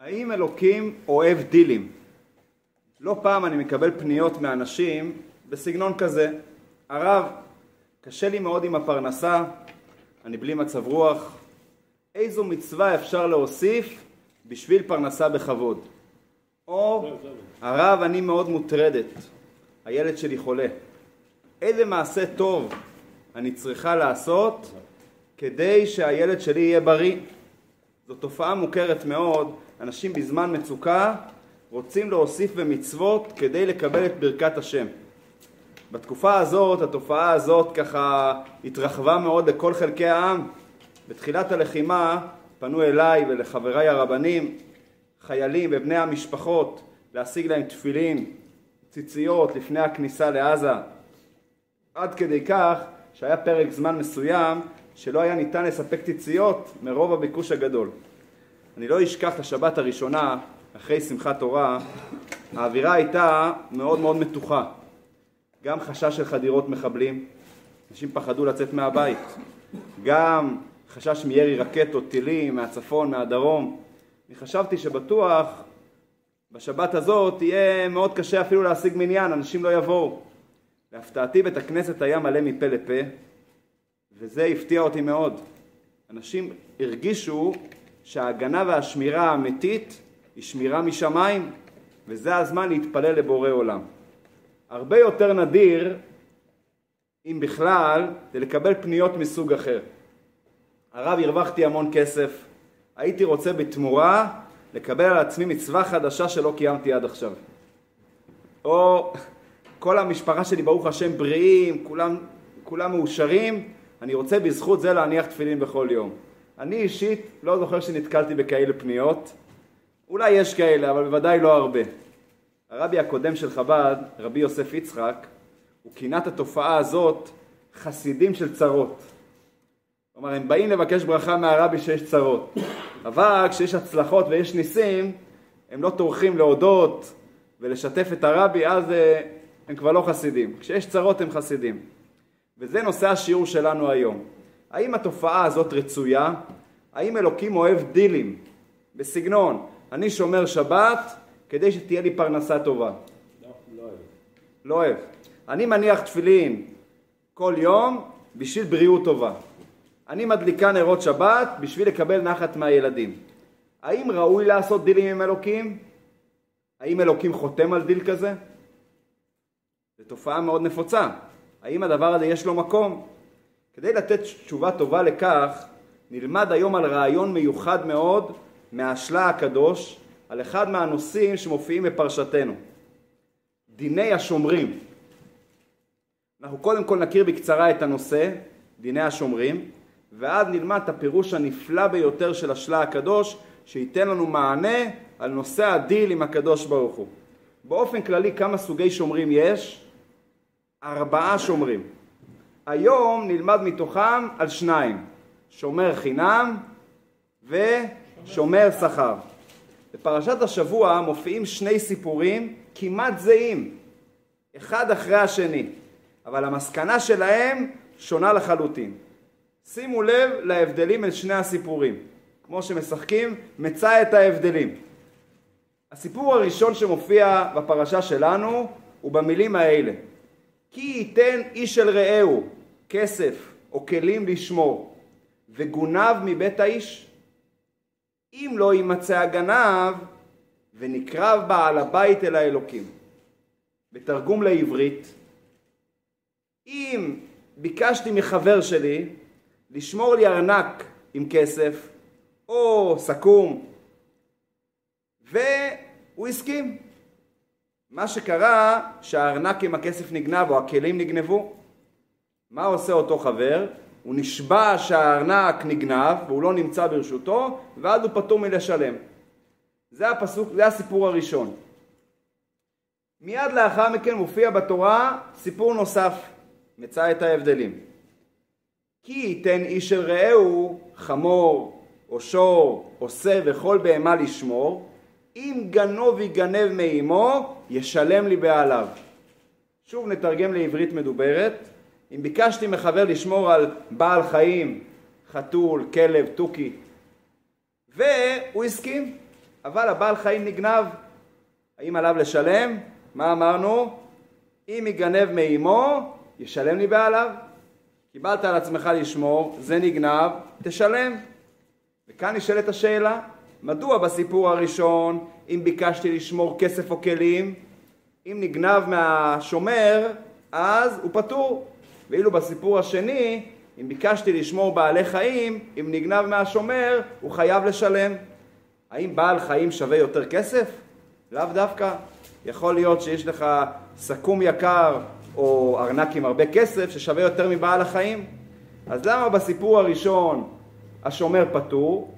האם אלוקים אוהב דילים? לא פעם אני מקבל פניות מאנשים בסגנון כזה, הרב, קשה לי מאוד עם הפרנסה, אני בלי מצב רוח, איזו מצווה אפשר להוסיף בשביל פרנסה בכבוד? או הרב, אני מאוד מוטרדת, הילד שלי חולה, איזה מעשה טוב אני צריכה לעשות כדי שהילד שלי יהיה בריא? זו תופעה מוכרת מאוד, אנשים בזמן מצוקה רוצים להוסיף במצוות כדי לקבל את ברכת השם. בתקופה הזאת, התופעה הזאת ככה התרחבה מאוד לכל חלקי העם. בתחילת הלחימה פנו אליי ולחבריי הרבנים, חיילים ובני המשפחות, להשיג להם תפילין, ציציות לפני הכניסה לעזה. עד כדי כך שהיה פרק זמן מסוים שלא היה ניתן לספק ציציות מרוב הביקוש הגדול. אני לא אשכח את השבת הראשונה, אחרי שמחת תורה, האווירה הייתה מאוד מאוד מתוחה. גם חשש של חדירות מחבלים, אנשים פחדו לצאת מהבית. גם חשש מירי רקטות, טילים, מהצפון, מהדרום. אני חשבתי שבטוח בשבת הזאת יהיה מאוד קשה אפילו להשיג מניין, אנשים לא יבואו. להפתעתי בית הכנסת היה מלא מפה לפה, וזה הפתיע אותי מאוד. אנשים הרגישו שההגנה והשמירה האמיתית היא שמירה משמיים, וזה הזמן להתפלל לבורא עולם. הרבה יותר נדיר, אם בכלל, זה לקבל פניות מסוג אחר. הרב, הרווחתי המון כסף, הייתי רוצה בתמורה לקבל על עצמי מצווה חדשה שלא קיימתי עד עכשיו. או כל המשפחה שלי, ברוך השם, בריאים, כולם, כולם מאושרים, אני רוצה בזכות זה להניח תפילין בכל יום. אני אישית לא זוכר שנתקלתי בכאלה פניות, אולי יש כאלה, אבל בוודאי לא הרבה. הרבי הקודם של חב"ד, רבי יוסף יצחק, הוא כינה את התופעה הזאת חסידים של צרות. כלומר, הם באים לבקש ברכה מהרבי שיש צרות, אבל כשיש הצלחות ויש ניסים, הם לא טורחים להודות ולשתף את הרבי, אז אה, הם כבר לא חסידים. כשיש צרות הם חסידים. וזה נושא השיעור שלנו היום. האם התופעה הזאת רצויה? האם אלוקים אוהב דילים בסגנון אני שומר שבת כדי שתהיה לי פרנסה טובה? לא, לא אוהב. לא אוהב. אני מניח תפילין כל יום בשביל בריאות טובה. אני מדליקה נרות שבת בשביל לקבל נחת מהילדים. האם ראוי לעשות דילים עם אלוקים? האם אלוקים חותם על דיל כזה? זו תופעה מאוד נפוצה. האם הדבר הזה יש לו מקום? כדי לתת תשובה טובה לכך, נלמד היום על רעיון מיוחד מאוד מהשלה הקדוש, על אחד מהנושאים שמופיעים בפרשתנו. דיני השומרים. אנחנו קודם כל נכיר בקצרה את הנושא, דיני השומרים, ואז נלמד את הפירוש הנפלא ביותר של השלה הקדוש, שייתן לנו מענה על נושא הדיל עם הקדוש ברוך הוא. באופן כללי כמה סוגי שומרים יש? ארבעה שומרים. היום נלמד מתוכם על שניים, שומר חינם ושומר שכר. בפרשת השבוע מופיעים שני סיפורים כמעט זהים, אחד אחרי השני, אבל המסקנה שלהם שונה לחלוטין. שימו לב להבדלים בין שני הסיפורים. כמו שמשחקים, מצא את ההבדלים. הסיפור הראשון שמופיע בפרשה שלנו הוא במילים האלה: כי ייתן איש אל רעהו כסף או כלים לשמור, וגונב מבית האיש. אם לא יימצא הגנב, ונקרב בעל הבית אל האלוקים. בתרגום לעברית, אם ביקשתי מחבר שלי לשמור לי ארנק עם כסף, או סכו"ם, והוא הסכים. מה שקרה שהארנק עם הכסף נגנב או הכלים נגנבו. מה עושה אותו חבר? הוא נשבע שהארנק נגנב והוא לא נמצא ברשותו ואז הוא פטור מלשלם. זה הפסוק, זה הסיפור הראשון. מיד לאחר מכן מופיע בתורה סיפור נוסף, מצא את ההבדלים. כי ייתן איש אל רעהו חמור או שור או שא וכל בהמה לשמור אם גנוב יגנב מאמו, ישלם לי בעליו. שוב נתרגם לעברית מדוברת. אם ביקשתי מחבר לשמור על בעל חיים, חתול, כלב, תוכי, והוא הסכים. אבל הבעל חיים נגנב. האם עליו לשלם? מה אמרנו? אם יגנב מאמו, ישלם לי בעליו. קיבלת על עצמך לשמור, זה נגנב, תשלם. וכאן נשאלת השאלה, מדוע בסיפור הראשון, אם ביקשתי לשמור כסף או כלים, אם נגנב מהשומר, אז הוא פטור. ואילו בסיפור השני, אם ביקשתי לשמור בעלי חיים, אם נגנב מהשומר, הוא חייב לשלם. האם בעל חיים שווה יותר כסף? לאו דווקא. יכול להיות שיש לך סכו"ם יקר או ארנק עם הרבה כסף ששווה יותר מבעל החיים. אז למה בסיפור הראשון השומר פטור,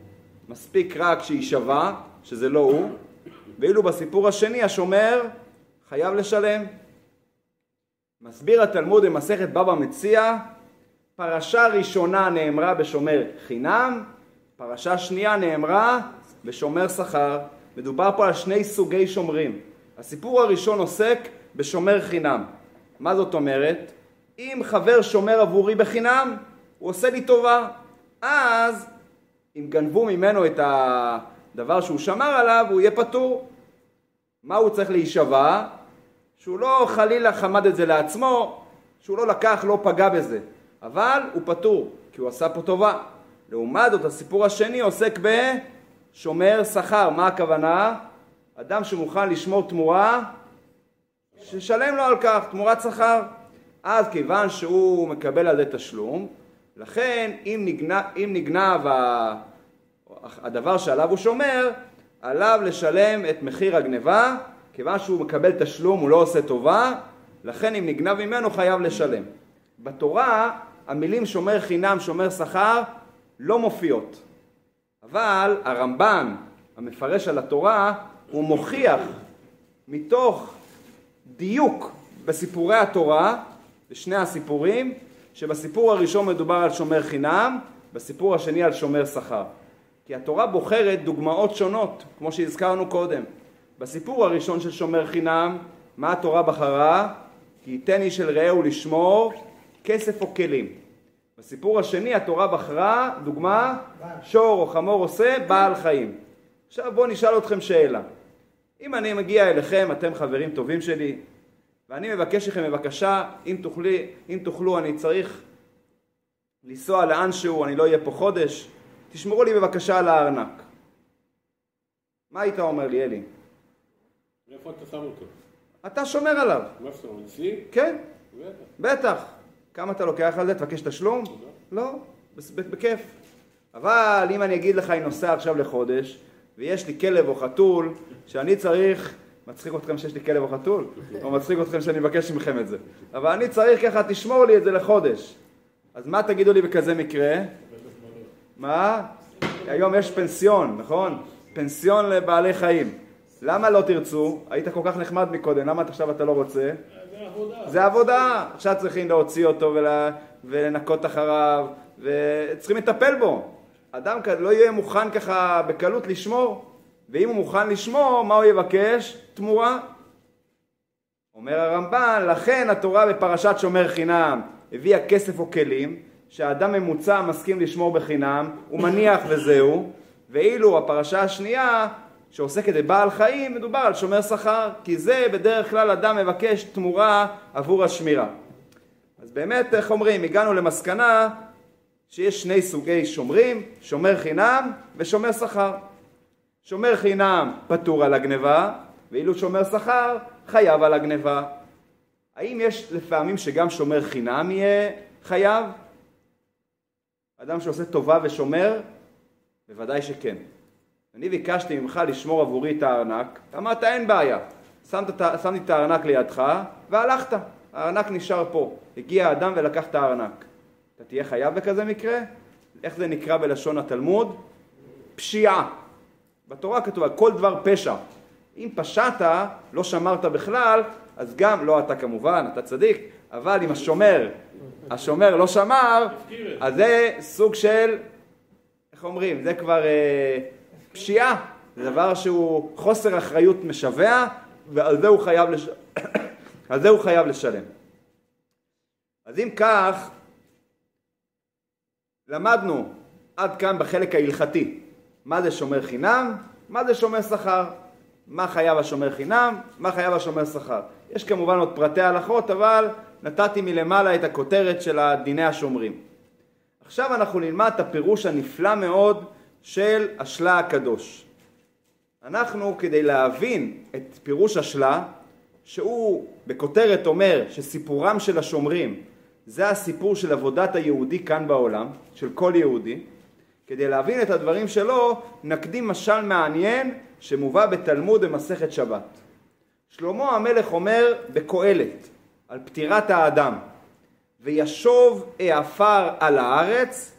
מספיק רק שיישבע, שזה לא הוא, ואילו בסיפור השני השומר חייב לשלם. מסביר התלמוד במסכת בבא מציע, פרשה ראשונה נאמרה בשומר חינם, פרשה שנייה נאמרה בשומר שכר. מדובר פה על שני סוגי שומרים. הסיפור הראשון עוסק בשומר חינם. מה זאת אומרת? אם חבר שומר עבורי בחינם, הוא עושה לי טובה. אז אם גנבו ממנו את הדבר שהוא שמר עליו, הוא יהיה פטור. מה הוא צריך להישבע? שהוא לא חלילה חמד את זה לעצמו, שהוא לא לקח, לא פגע בזה. אבל הוא פטור, כי הוא עשה פה טובה. לעומת זאת, הסיפור השני עוסק בשומר שכר. מה הכוונה? אדם שמוכן לשמור תמורה, ששלם לו על כך, תמורת שכר. אז כיוון שהוא מקבל על זה תשלום, לכן אם נגנב, אם נגנב הדבר שעליו הוא שומר, עליו לשלם את מחיר הגניבה, כיוון שהוא מקבל תשלום, הוא לא עושה טובה, לכן אם נגנב ממנו חייב לשלם. בתורה המילים שומר חינם, שומר שכר, לא מופיעות. אבל הרמב"ן, המפרש על התורה, הוא מוכיח מתוך דיוק בסיפורי התורה, בשני הסיפורים, שבסיפור הראשון מדובר על שומר חינם, בסיפור השני על שומר שכר. כי התורה בוחרת דוגמאות שונות, כמו שהזכרנו קודם. בסיפור הראשון של שומר חינם, מה התורה בחרה? כי ייתן איש אל רעהו לשמור כסף או כלים. בסיפור השני התורה בחרה, דוגמה, שור או חמור עושה, בעל חיים. עכשיו בואו נשאל אתכם שאלה. אם אני מגיע אליכם, אתם חברים טובים שלי, ואני מבקש מכם בבקשה, אם, תוכלי, אם תוכלו, אני צריך לנסוע לאנשהו, אני לא אהיה פה חודש, תשמרו לי בבקשה על הארנק. מה היית אומר לי, אלי? איפה אתה שם אותו? אתה שומר עליו. מה שאתה אומר, אצלי? כן, בטח. בטח. כמה אתה לוקח על זה? תבקש תשלום? לא, בכיף. אבל אם אני אגיד לך, אני נוסע עכשיו לחודש, ויש לי כלב או חתול, שאני צריך... מצחיק אתכם שיש לי כלב או חתול? או מצחיק אתכם שאני מבקש מכם את זה? אבל אני צריך ככה, תשמור לי את זה לחודש. אז מה תגידו לי בכזה מקרה? מה? היום יש פנסיון, נכון? פנסיון לבעלי חיים. למה לא תרצו? היית כל כך נחמד מקודם, למה עכשיו אתה לא רוצה? זה עבודה. זה עבודה. עכשיו צריכים להוציא אותו ול... ולנקות אחריו, וצריכים לטפל בו. אדם כזה לא יהיה מוכן ככה בקלות לשמור, ואם הוא מוכן לשמור, מה הוא יבקש? תמורה. אומר הרמב"ן, לכן התורה בפרשת שומר חינם הביאה כסף או כלים, שהאדם ממוצע מסכים לשמור בחינם, הוא מניח וזהו, ואילו הפרשה השנייה שעוסקת בבעל חיים, מדובר על שומר שכר, כי זה בדרך כלל אדם מבקש תמורה עבור השמירה. אז באמת, איך אומרים, הגענו למסקנה שיש שני סוגי שומרים, שומר חינם ושומר שכר. שומר חינם פטור על הגניבה, ואילו שומר שכר חייב על הגניבה. האם יש לפעמים שגם שומר חינם יהיה חייב? אדם שעושה טובה ושומר? בוודאי שכן. אני ביקשתי ממך לשמור עבורי את הארנק, אמרת אין בעיה. שמת, שמתי את הארנק לידך והלכת. הארנק נשאר פה. הגיע האדם ולקח את הארנק. אתה תהיה חייב בכזה מקרה? איך זה נקרא בלשון התלמוד? פשיעה. בתורה כתוב על כל דבר פשע. אם פשעת, לא שמרת בכלל, אז גם, לא אתה כמובן, אתה צדיק, אבל אם השומר, השומר לא שמר, אז זה סוג של, איך אומרים, זה כבר אה, פשיעה. זה דבר שהוא חוסר אחריות משווע, ועל זה הוא חייב, לש... זה הוא חייב לשלם. אז אם כך, למדנו עד כאן בחלק ההלכתי מה זה שומר חינם מה זה שומר שכר? מה חייב השומר חינם? מה חייב השומר שכר? יש כמובן עוד פרטי הלכות, אבל נתתי מלמעלה את הכותרת של דיני השומרים. עכשיו אנחנו נלמד את הפירוש הנפלא מאוד של השלה הקדוש. אנחנו, כדי להבין את פירוש השלה, שהוא בכותרת אומר שסיפורם של השומרים זה הסיפור של עבודת היהודי כאן בעולם, של כל יהודי, כדי להבין את הדברים שלו, נקדים משל מעניין שמובא בתלמוד במסכת שבת. שלמה המלך אומר בקהלת על פטירת האדם, וישוב העפר על הארץ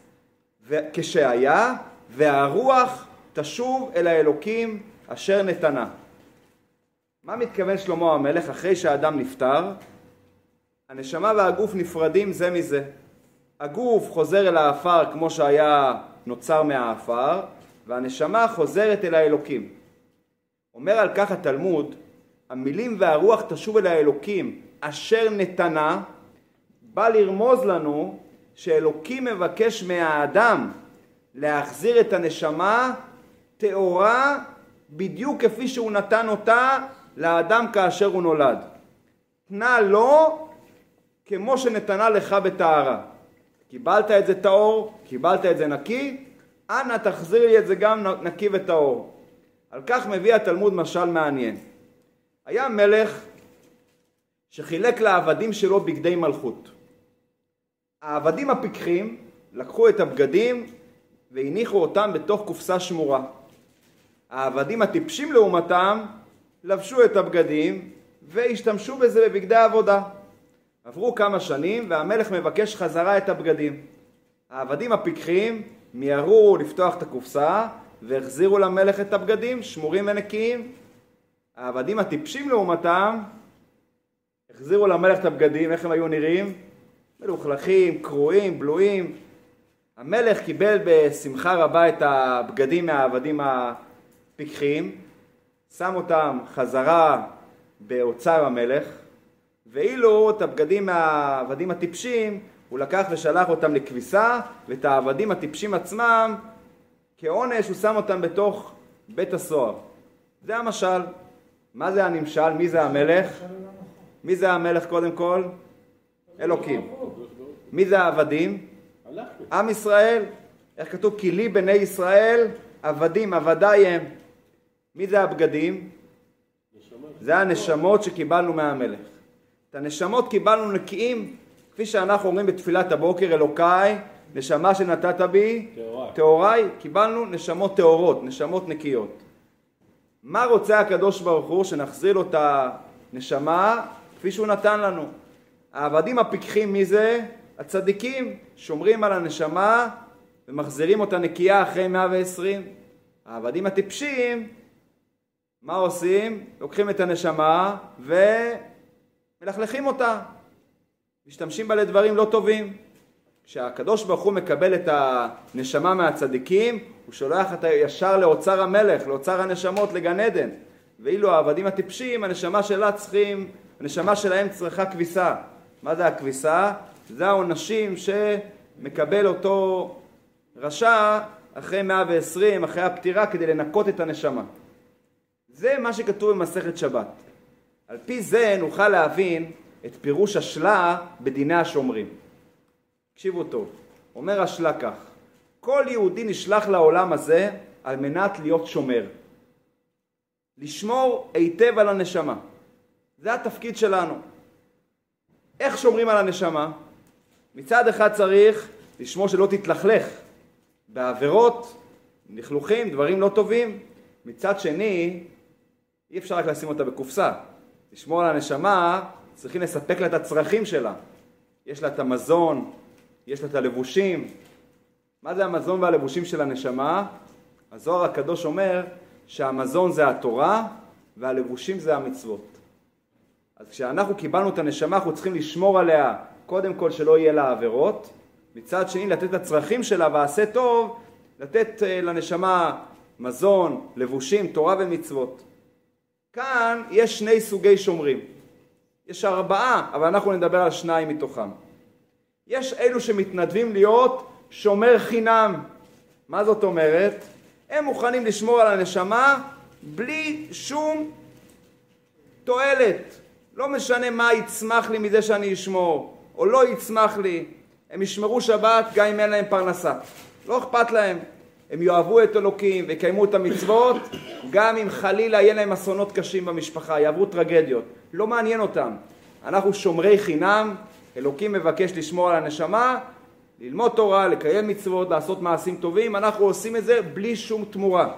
כשהיה, והרוח תשוב אל האלוקים אשר נתנה. מה מתכוון שלמה המלך אחרי שהאדם נפטר? הנשמה והגוף נפרדים זה מזה. הגוף חוזר אל האפר כמו שהיה נוצר מהאפר, והנשמה חוזרת אל האלוקים. אומר על כך התלמוד, המילים והרוח תשוב אל האלוקים אשר נתנה, בא לרמוז לנו שאלוקים מבקש מהאדם להחזיר את הנשמה טהורה בדיוק כפי שהוא נתן אותה לאדם כאשר הוא נולד. תנה לו כמו שנתנה לך בטהרה. קיבלת את זה טהור, קיבלת את זה נקי, אנא תחזיר לי את זה גם נקי וטהור. על כך מביא התלמוד משל מעניין. היה מלך שחילק לעבדים שלו בגדי מלכות. העבדים הפיקחים לקחו את הבגדים והניחו אותם בתוך קופסה שמורה. העבדים הטיפשים לעומתם לבשו את הבגדים והשתמשו בזה בבגדי עבודה. עברו כמה שנים והמלך מבקש חזרה את הבגדים. העבדים הפיקחים מיהרו לפתוח את הקופסה והחזירו למלך את הבגדים שמורים ונקיים. העבדים הטיפשים לעומתם החזירו למלך את הבגדים, איך הם היו נראים? מלוכלכים, קרועים, בלויים. המלך קיבל בשמחה רבה את הבגדים מהעבדים הפיקחים, שם אותם חזרה באוצר המלך, ואילו את הבגדים מהעבדים הטיפשים הוא לקח ושלח אותם לכביסה, ואת העבדים הטיפשים עצמם, כעונש הוא שם אותם בתוך בית הסוהר. זה המשל. מה זה הנמשל? מי זה המלך? מי זה המלך קודם כל? אלוקים. מי זה העבדים? עם ישראל. איך כתוב? כי לי בני ישראל עבדים, עבדיי הם. מי זה הבגדים? זה הנשמות שקיבלנו מהמלך. את הנשמות קיבלנו נקיים, כפי שאנחנו אומרים בתפילת הבוקר, אלוקיי, נשמה שנתת בי, טהוריי, קיבלנו נשמות טהורות, נשמות נקיות. מה רוצה הקדוש ברוך הוא? שנחזיר לו את הנשמה כפי שהוא נתן לנו. העבדים הפיקחים מי זה? הצדיקים, שומרים על הנשמה ומחזירים אותה נקייה אחרי 120. העבדים הטיפשים, מה עושים? לוקחים את הנשמה ו... מלכלכים אותה, משתמשים בה לדברים לא טובים. כשהקדוש ברוך הוא מקבל את הנשמה מהצדיקים, הוא שולח אותה ישר לאוצר המלך, לאוצר הנשמות, לגן עדן. ואילו העבדים הטיפשים, הנשמה שלה צריכים, הנשמה שלהם צריכה כביסה. מה זה הכביסה? זה העונשים שמקבל אותו רשע אחרי 120, אחרי הפטירה, כדי לנקות את הנשמה. זה מה שכתוב במסכת שבת. על פי זה נוכל להבין את פירוש השלה בדיני השומרים. תקשיבו טוב, אומר השלה כך: כל יהודי נשלח לעולם הזה על מנת להיות שומר. לשמור היטב על הנשמה. זה התפקיד שלנו. איך שומרים על הנשמה? מצד אחד צריך לשמור שלא תתלכלך בעבירות, לכלוכים, דברים לא טובים. מצד שני, אי אפשר רק לשים אותה בקופסה. לשמור על הנשמה, צריכים לספק לה את הצרכים שלה. יש לה את המזון, יש לה את הלבושים. מה זה המזון והלבושים של הנשמה? הזוהר הקדוש אומר שהמזון זה התורה והלבושים זה המצוות. אז כשאנחנו קיבלנו את הנשמה אנחנו צריכים לשמור עליה קודם כל שלא יהיה לה עבירות, מצד שני לתת את הצרכים שלה ועשה טוב, לתת אה, לנשמה מזון, לבושים, תורה ומצוות. כאן יש שני סוגי שומרים. יש ארבעה, אבל אנחנו נדבר על שניים מתוכם. יש אלו שמתנדבים להיות שומר חינם. מה זאת אומרת? הם מוכנים לשמור על הנשמה בלי שום תועלת. לא משנה מה יצמח לי מזה שאני אשמור, או לא יצמח לי. הם ישמרו שבת גם אם אין להם פרנסה. לא אכפת להם. הם יאהבו את אלוקים ויקיימו את המצוות, גם אם חלילה יהיה להם אסונות קשים במשפחה, יעברו טרגדיות. לא מעניין אותם. אנחנו שומרי חינם, אלוקים מבקש לשמור על הנשמה, ללמוד תורה, לקיים מצוות, לעשות מעשים טובים, אנחנו עושים את זה בלי שום תמורה.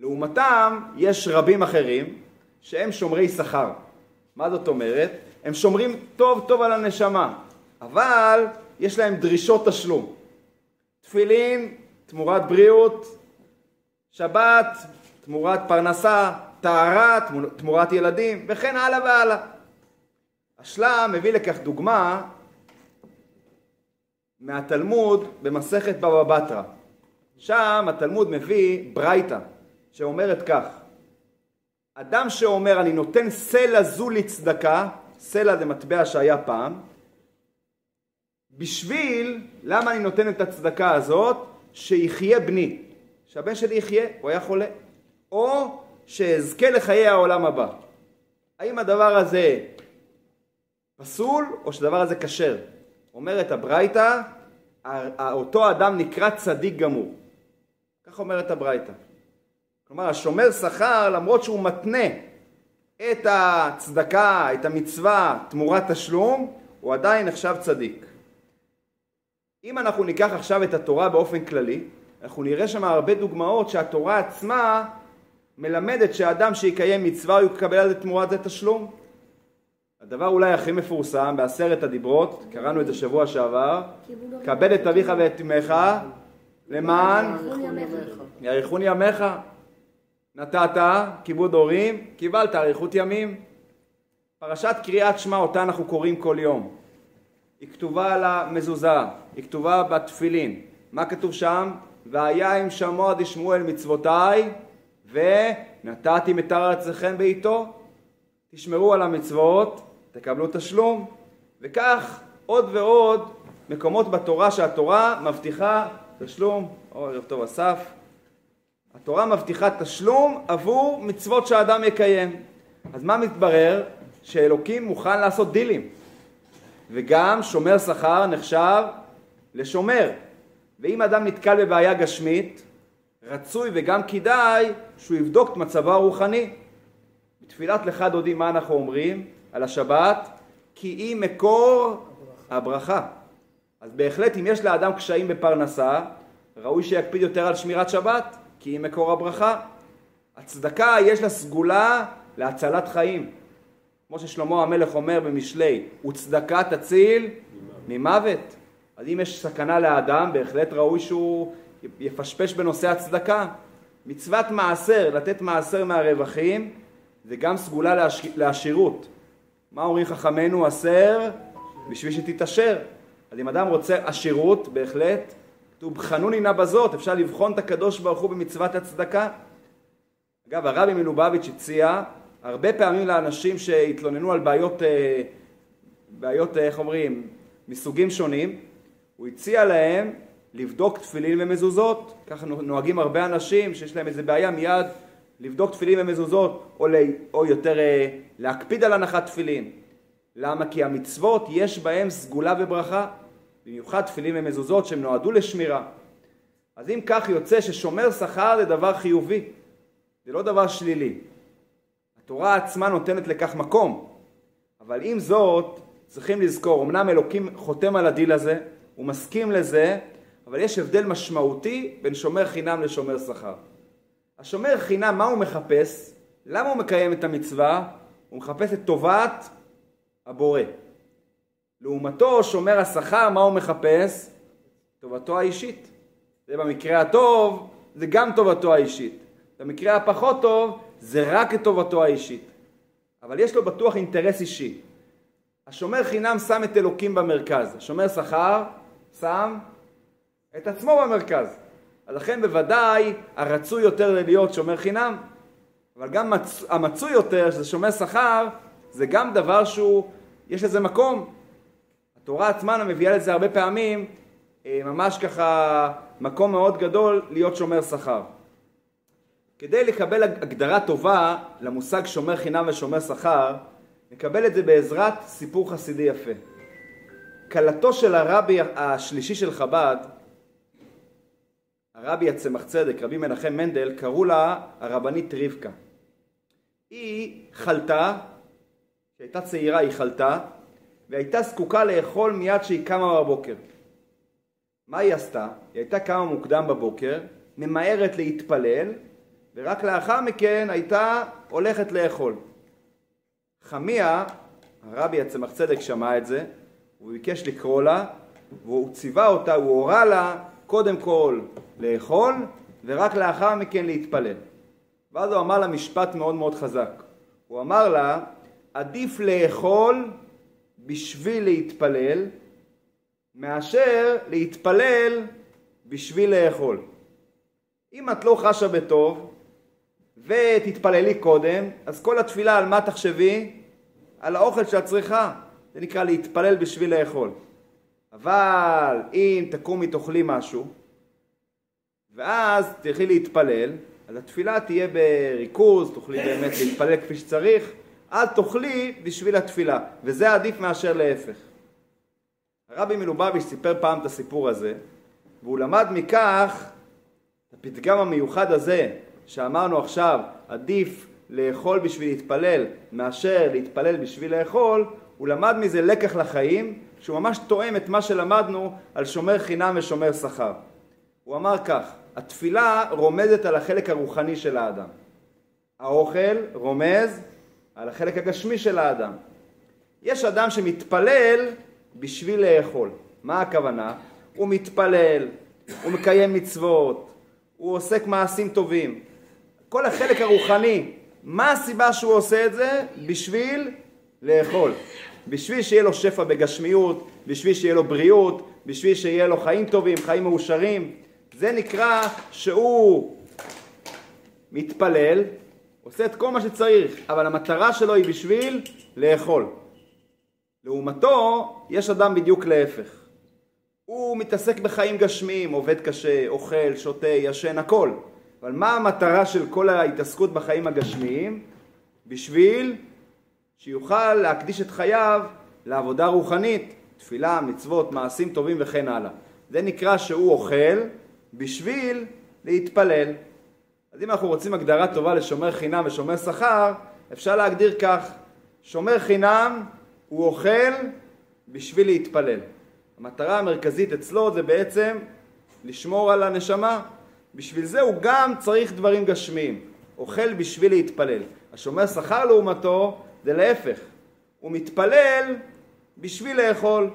לעומתם, יש רבים אחרים שהם שומרי שכר. מה זאת אומרת? הם שומרים טוב טוב על הנשמה, אבל יש להם דרישות תשלום. תפילין תמורת בריאות, שבת תמורת פרנסה, טהרה תמורת ילדים, וכן הלאה והלאה. השלה מביא לכך דוגמה מהתלמוד במסכת בבא בתרא. שם התלמוד מביא ברייתא שאומרת כך: אדם שאומר אני נותן סלע זו לצדקה, סלע זה מטבע שהיה פעם, בשביל, למה אני נותן את הצדקה הזאת? שיחיה בני, שהבן שלי יחיה, הוא היה חולה, או שאזכה לחיי העולם הבא. האם הדבר הזה פסול או שהדבר הזה כשר? אומרת הברייתא, אותו אדם נקרא צדיק גמור. כך אומרת הברייתא. כלומר, השומר שכר, למרות שהוא מתנה את הצדקה, את המצווה, תמורת תשלום, הוא עדיין נחשב צדיק. אם אנחנו ניקח עכשיו את התורה באופן כללי, אנחנו נראה שם הרבה דוגמאות שהתורה עצמה מלמדת שאדם שיקיים מצווה הוא יקבל על זה תמורת זה תשלום. הדבר אולי הכי מפורסם בעשרת הדיברות, קראנו את זה שבוע שעבר, כבד את אביך ואת אמך למען יאריכון ימיך. נתת כיבוד הורים, קיבלת אריכות ימים. פרשת קריאת שמע אותה אנחנו קוראים כל יום. היא כתובה על המזוזה, היא כתובה בתפילין. מה כתוב שם? והיה אם שמוע דשמואל מצוותיי ונתתי מתר ארצכם בעיתו. תשמרו על המצוות, תקבלו תשלום. וכך עוד ועוד מקומות בתורה שהתורה מבטיחה תשלום, או ערב טוב אסף, התורה מבטיחה תשלום עבור מצוות שהאדם יקיים. אז מה מתברר? שאלוקים מוכן לעשות דילים. וגם שומר שכר נחשב לשומר. ואם אדם נתקל בבעיה גשמית, רצוי וגם כדאי שהוא יבדוק את מצבו הרוחני. בתפילת לך דודי מה אנחנו אומרים על השבת? כי היא מקור הברכה. אז בהחלט אם יש לאדם קשיים בפרנסה, ראוי שיקפיד יותר על שמירת שבת, כי היא מקור הברכה. הצדקה יש לה סגולה להצלת חיים. כמו ששלמה המלך אומר במשלי, וצדקה תציל ממוות. אז אם יש סכנה לאדם, בהחלט ראוי שהוא יפשפש בנושא הצדקה. מצוות מעשר, לתת מעשר מהרווחים, זה גם סגולה לעש... לעשירות. מה אומרים חכמינו? עשר בשביל שתתעשר. אז אם אדם רוצה עשירות, בהחלט, כתוב בחנוני נא בזאת, אפשר לבחון את הקדוש ברוך הוא במצוות הצדקה. אגב, הרבי מלובביץ' הציע הרבה פעמים לאנשים שהתלוננו על בעיות, אה, בעיות, איך אומרים, מסוגים שונים, הוא הציע להם לבדוק תפילין ומזוזות. ככה נוהגים הרבה אנשים שיש להם איזה בעיה מיד לבדוק תפילין ומזוזות, או, ל... או יותר אה, להקפיד על הנחת תפילין. למה? כי המצוות יש בהם סגולה וברכה, במיוחד תפילין ומזוזות שהם נועדו לשמירה. אז אם כך יוצא ששומר שכר זה דבר חיובי, זה לא דבר שלילי. התורה עצמה נותנת לכך מקום, אבל עם זאת צריכים לזכור, אמנם אלוקים חותם על הדיל הזה, הוא מסכים לזה, אבל יש הבדל משמעותי בין שומר חינם לשומר שכר. השומר חינם, מה הוא מחפש? למה הוא מקיים את המצווה? הוא מחפש את טובת הבורא. לעומתו, שומר השכר, מה הוא מחפש? טובתו האישית. זה במקרה הטוב, זה גם טובתו האישית. במקרה הפחות טוב, זה רק את טובתו האישית. אבל יש לו בטוח אינטרס אישי. השומר חינם שם את אלוקים במרכז. השומר שכר שם את עצמו במרכז. אז לכן בוודאי הרצוי יותר להיות שומר חינם. אבל גם מצ... המצוי יותר, שזה שומר שכר, זה גם דבר שהוא, יש לזה מקום. התורה עצמה מביאה לזה הרבה פעמים, אה, ממש ככה מקום מאוד גדול להיות שומר שכר. כדי לקבל הגדרה טובה למושג שומר חינם ושומר שכר, נקבל את זה בעזרת סיפור חסידי יפה. כלתו של הרבי השלישי של חב"ד, הרבי הצמח צדק, רבי מנחם מנדל, קראו לה הרבנית רבקה. היא חלתה, כשהייתה צעירה היא חלתה, והייתה זקוקה לאכול מיד שהיא קמה בבוקר. מה היא עשתה? היא הייתה קמה מוקדם בבוקר, ממהרת להתפלל, ורק לאחר מכן הייתה הולכת לאכול. חמיה, הרבי הצמח צדק שמע את זה, הוא ביקש לקרוא לה, והוא ציווה אותה, הוא הורה לה קודם כל לאכול, ורק לאחר מכן להתפלל. ואז הוא אמר לה משפט מאוד מאוד חזק. הוא אמר לה, עדיף לאכול בשביל להתפלל, מאשר להתפלל בשביל לאכול. אם את לא חשה בטוב ותתפללי קודם, אז כל התפילה על מה תחשבי? על האוכל שאת צריכה. זה נקרא להתפלל בשביל לאכול. אבל אם תקומי תאכלי משהו, ואז תלכי להתפלל, אז התפילה תהיה בריכוז, תוכלי באמת להתפלל כפי שצריך, אל תאכלי בשביל התפילה, וזה עדיף מאשר להפך. הרבי מלובביץ' סיפר פעם את הסיפור הזה, והוא למד מכך את הפתגם המיוחד הזה, שאמרנו עכשיו, עדיף לאכול בשביל להתפלל מאשר להתפלל בשביל לאכול, הוא למד מזה לקח לחיים, שהוא ממש תואם את מה שלמדנו על שומר חינם ושומר שכר. הוא אמר כך, התפילה רומזת על החלק הרוחני של האדם. האוכל רומז על החלק הגשמי של האדם. יש אדם שמתפלל בשביל לאכול. מה הכוונה? הוא מתפלל, הוא מקיים מצוות, הוא עוסק מעשים טובים. כל החלק הרוחני, מה הסיבה שהוא עושה את זה? בשביל לאכול. בשביל שיהיה לו שפע בגשמיות, בשביל שיהיה לו בריאות, בשביל שיהיה לו חיים טובים, חיים מאושרים. זה נקרא שהוא מתפלל, עושה את כל מה שצריך, אבל המטרה שלו היא בשביל לאכול. לעומתו, יש אדם בדיוק להפך. הוא מתעסק בחיים גשמיים, עובד קשה, אוכל, שותה, ישן, הכל. אבל מה המטרה של כל ההתעסקות בחיים הגשמיים? בשביל שיוכל להקדיש את חייו לעבודה רוחנית, תפילה, מצוות, מעשים טובים וכן הלאה. זה נקרא שהוא אוכל בשביל להתפלל. אז אם אנחנו רוצים הגדרה טובה לשומר חינם ושומר שכר, אפשר להגדיר כך, שומר חינם הוא אוכל בשביל להתפלל. המטרה המרכזית אצלו זה בעצם לשמור על הנשמה. בשביל זה הוא גם צריך דברים גשמיים. אוכל בשביל להתפלל. השומר שכר לעומתו זה להפך. הוא מתפלל בשביל לאכול.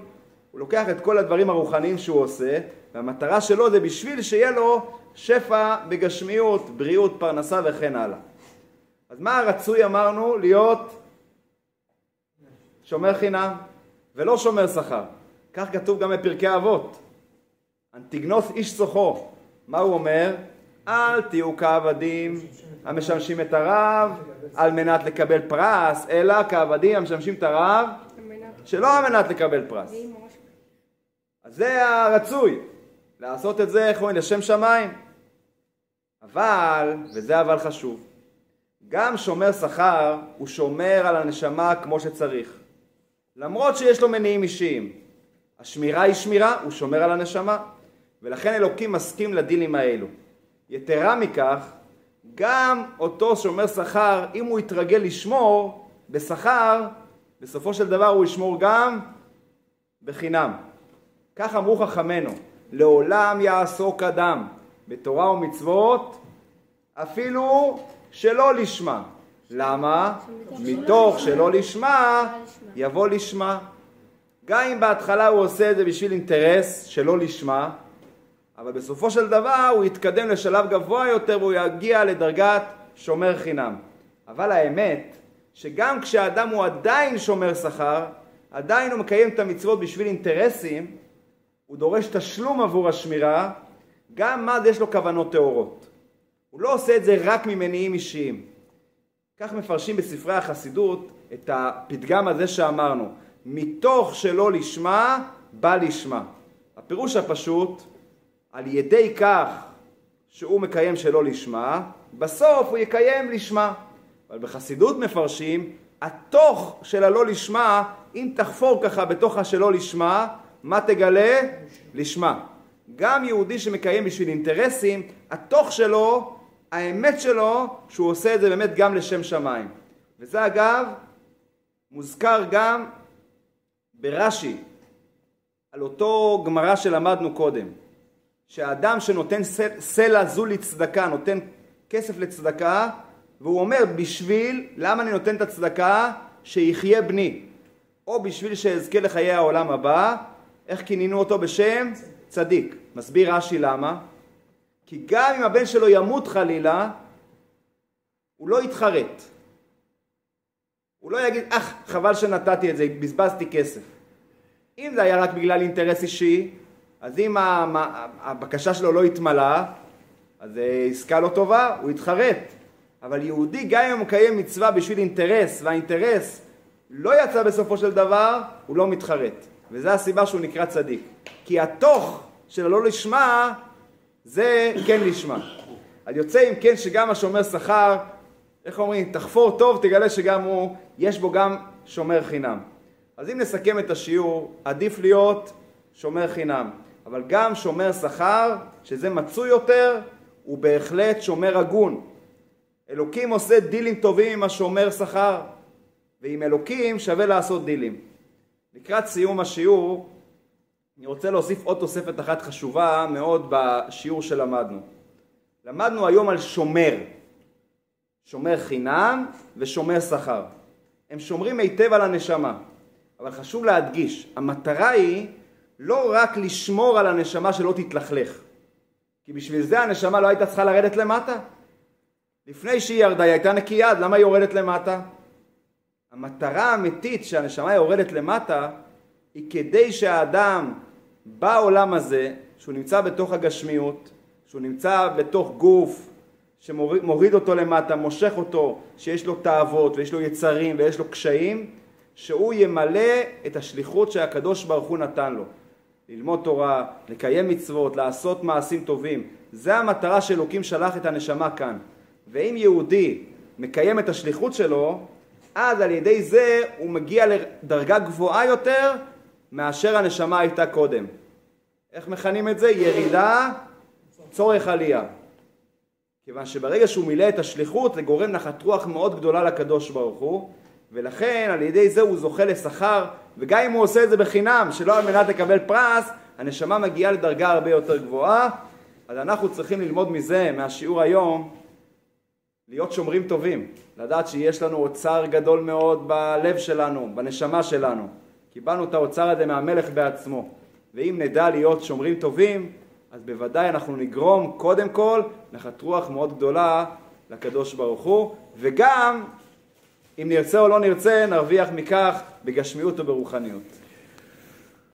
הוא לוקח את כל הדברים הרוחניים שהוא עושה, והמטרה שלו זה בשביל שיהיה לו שפע בגשמיות, בריאות, פרנסה וכן הלאה. אז מה הרצוי אמרנו? להיות שומר חינם ולא שומר שכר. כך כתוב גם בפרקי אבות. אנטיגנוס איש צוחו. מה הוא אומר? אל תהיו כעבדים המשמשים את הרב על מנת לקבל פרס, אלא כעבדים המשמשים את הרב שלא על מנת לקבל פרס. אז זה הרצוי, לעשות את זה, איך אומרים, לשם שמיים. אבל, וזה אבל חשוב, גם שומר שכר הוא שומר על הנשמה כמו שצריך. למרות שיש לו מניעים אישיים. השמירה היא שמירה, הוא שומר על הנשמה. ולכן אלוקים מסכים לדינים האלו. יתרה מכך, גם אותו שומר שכר, אם הוא יתרגל לשמור בשכר, בסופו של דבר הוא ישמור גם בחינם. כך אמרו חכמינו, לעולם יעסוק אדם בתורה ומצוות אפילו שלא לשמה. למה? מתוך שלא לשמה יבוא לשמה. גם אם בהתחלה הוא עושה את זה בשביל אינטרס שלא לשמה, אבל בסופו של דבר הוא יתקדם לשלב גבוה יותר והוא יגיע לדרגת שומר חינם. אבל האמת שגם כשהאדם הוא עדיין שומר שכר, עדיין הוא מקיים את המצוות בשביל אינטרסים, הוא דורש תשלום עבור השמירה, גם אז יש לו כוונות טהורות. הוא לא עושה את זה רק ממניעים אישיים. כך מפרשים בספרי החסידות את הפתגם הזה שאמרנו, מתוך שלא לשמה, בא לשמה. הפירוש הפשוט, על ידי כך שהוא מקיים שלא לשמה, בסוף הוא יקיים לשמה. אבל בחסידות מפרשים, התוך של הלא לשמה, אם תחפור ככה בתוך השלא לשמה, מה תגלה? לשמה. גם יהודי שמקיים בשביל אינטרסים, התוך שלו, האמת שלו, שהוא עושה את זה באמת גם לשם שמיים. וזה אגב מוזכר גם ברש"י, על אותו גמרא שלמדנו קודם, שהאדם שנותן סלע זו לצדקה, נותן כסף לצדקה, והוא אומר בשביל, למה אני נותן את הצדקה? שיחיה בני, או בשביל שאזכה לחיי העולם הבא, איך כינינו אותו בשם? צדיק. מסביר רש"י למה? כי גם אם הבן שלו ימות חלילה, הוא לא יתחרט. הוא לא יגיד, אך, חבל שנתתי את זה, בזבזתי כסף. אם זה היה רק בגלל אינטרס אישי, אז אם הבקשה שלו לא התמלאה, אז אה, עסקה לא טובה, הוא יתחרט. אבל יהודי, גם אם הוא מקיים מצווה בשביל אינטרס, והאינטרס לא יצא בסופו של דבר, הוא לא מתחרט. וזו הסיבה שהוא נקרא צדיק. כי התוך של הלא לשמה, זה כן לשמה. אז יוצא אם כן שגם השומר שכר, איך אומרים, תחפור טוב, תגלה שגם הוא, יש בו גם שומר חינם. אז אם נסכם את השיעור, עדיף להיות שומר חינם. אבל גם שומר שכר, שזה מצוי יותר, הוא בהחלט שומר הגון. אלוקים עושה דילים טובים עם השומר שכר, ועם אלוקים שווה לעשות דילים. לקראת סיום השיעור, אני רוצה להוסיף עוד תוספת אחת חשובה מאוד בשיעור שלמדנו. למדנו היום על שומר, שומר חינם ושומר שכר. הם שומרים היטב על הנשמה, אבל חשוב להדגיש, המטרה היא לא רק לשמור על הנשמה שלא תתלכלך, כי בשביל זה הנשמה לא הייתה צריכה לרדת למטה. לפני שהיא ירדה היא הייתה נקייה, אז למה היא יורדת למטה? המטרה האמיתית שהנשמה יורדת למטה היא כדי שהאדם בעולם הזה, שהוא נמצא בתוך הגשמיות, שהוא נמצא בתוך גוף שמוריד אותו למטה, מושך אותו, שיש לו תאוות ויש לו יצרים ויש לו קשיים, שהוא ימלא את השליחות שהקדוש ברוך הוא נתן לו. ללמוד תורה, לקיים מצוות, לעשות מעשים טובים. זה המטרה שאלוקים שלח את הנשמה כאן. ואם יהודי מקיים את השליחות שלו, אז על ידי זה הוא מגיע לדרגה גבוהה יותר מאשר הנשמה הייתה קודם. איך מכנים את זה? ירידה, צורך עלייה. כיוון שברגע שהוא מילא את השליחות זה גורם נחת רוח מאוד גדולה לקדוש ברוך הוא ולכן על ידי זה הוא זוכה לשכר וגם אם הוא עושה את זה בחינם שלא על מנת לקבל פרס הנשמה מגיעה לדרגה הרבה יותר גבוהה אז אנחנו צריכים ללמוד מזה, מהשיעור היום להיות שומרים טובים, לדעת שיש לנו אוצר גדול מאוד בלב שלנו, בנשמה שלנו. קיבלנו את האוצר הזה מהמלך בעצמו. ואם נדע להיות שומרים טובים, אז בוודאי אנחנו נגרום קודם כל נחת רוח מאוד גדולה לקדוש ברוך הוא, וגם אם נרצה או לא נרצה נרוויח מכך בגשמיות וברוחניות.